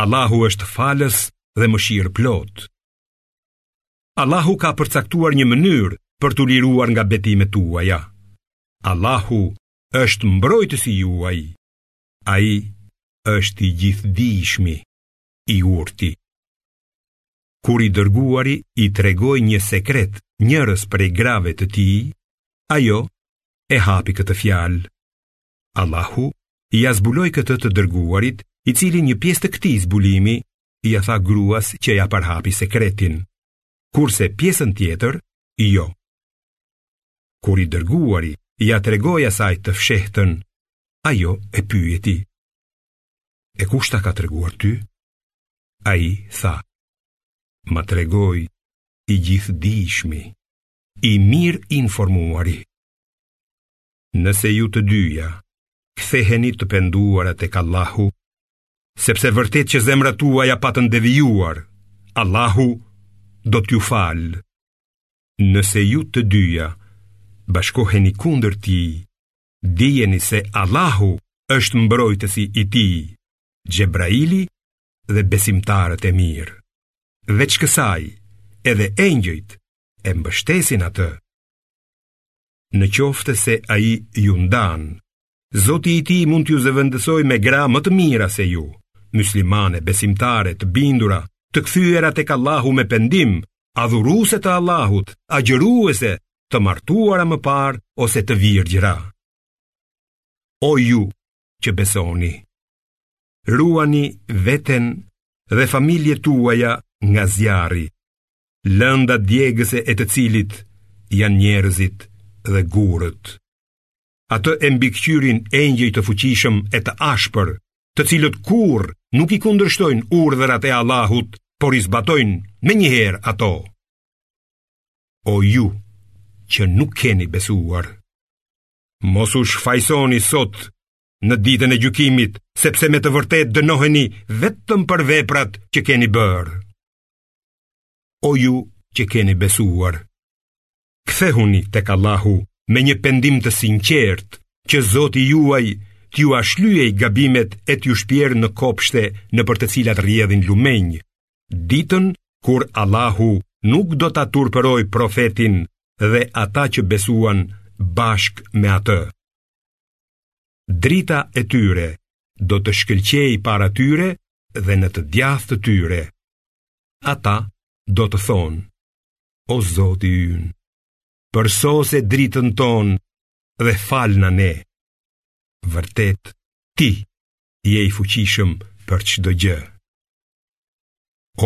Allahu është falës dhe mëshirëplotë. Allahu ka përcaktuar një mënyrë për t'u liruar nga betimet tuaja. Allahu është mbrojtësi juaj, ai është i gjithëdijshmi, i urti. Kur i dërguari i tregoi një sekret njërës prej grave të tij, ajo e hapi këtë fjalë. Allahu ia zbuloi këtë të dërguarit, i cili një pjesë të këtij zbulimi ia tha gruas që ia përhapi sekretin, kurse pjesën tjetër jo. Kur i dërguari ia tregoi asaj të fshehtën, ajo e pyeti: E kush ta ka treguar ty? Ai tha: Ma tregoi i gjithëdijshmi, i mirinformuari. Nëse ju të dyja ktheheni të penduara tek Allahu, sepse vërtet që zemrat tuaja patën devijuar, Allahu do t'ju falë. Nëse ju të dyja bashkoheni kundër tij, dijeni se Allahu është mbrojtësi i tij, Xhebraili dhe besimtarët e mirë. Veç kësaj, edhe engjëjt e mbështesin atë. Në qoftë se ai ju ndan, Zoti i tij mund t'ju zëvendësojë me gra më të mira se ju, muslimane, besimtare, të bindura, të kthyera tek Allahu me pendim, adhuruese të Allahut, agjëruese, të martuara më parë ose të virgjëra. O ju që besoni, Ruani veten dhe familjet tuaja nga zjarri, lënda djegëse e të cilit janë njerëzit dhe gurët. Atë e mbikëqyrin engjëj të fuqishëm e të ashpër, të cilët kurrë nuk i kundërshtojnë urdhërat e Allahut, por i zbatojnë menjëherë ato. O ju që nuk keni besuar, mos u shfajësoni sot në ditën e gjykimit, sepse me të vërtetë dënoheni vetëm për veprat që keni bërë. O ju që keni besuar, kthehuni tek Allahu me një pendim të sinqertë, që Zoti juaj t'ju a shlyejë gabimet e t'ju shpjerë në kopshte nëpër të cilat rjedhin lumenj, ditën kur Allahu nuk do ta turpërojë profetin dhe ata që besuan bashkë me atë. Drita e tyre do të shkëlqejë para tyre dhe në të djathtë të tyre. Ata do të thonë, o Zoti ynë, përsose dritën tonë dhe falna ne. Vërtet, ti je i fuqishëm për çdo gjë.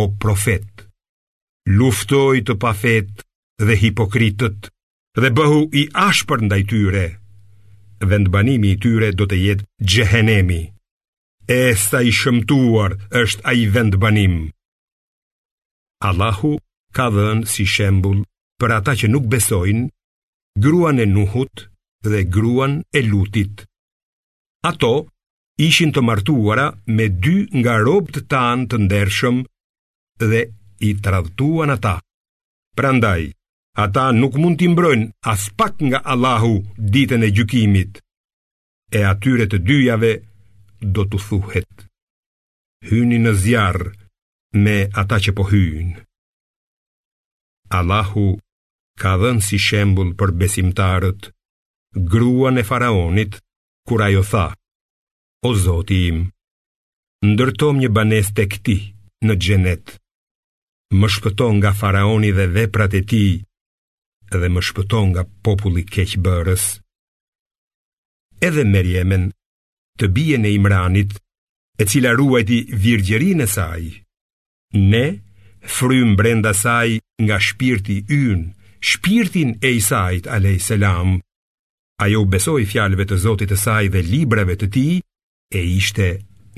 O profet, luftoji të pafetë dhe hipokritët dhe bëhu i ashpër ndaj tyre. Vendbanimi i tyre do të jetë xhehenemi. E sa i shëmtuar është ai vendbanim. Allahu ka dhënë si shembull për ata që nuk besojnë gruan e Nuhut dhe gruan e Lutit. Ato ishin të martuara me dy nga robët tanë të ndershëm dhe i tradhtuan ata. Prandaj, ata nuk mund t'i mbrojnë aspak nga Allahu ditën e gjykimit, e atyre të dyjave do t'u thuhet. Hyni në zjarr me ata që po hyjnë. Allahu ka dhënë si shembull për besimtarët, gruan e faraonit, kur ajo tha, O Zoti im, ndërtomë një banesë tek ti në xhenet, më shpëto nga faraoni dhe veprat e tij, dhe më shpëto nga populli keqbërës. Edhe Merjemen, të bijën e Imranit, e cila ruajti virgjërinë e saj, ne frymë brenda saj nga shpirti ynë, shpirtin e Isait a.s. Ajo u besoi fjalëve të Zotit të saj dhe librave të tij e ishte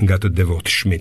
nga të devotshmit.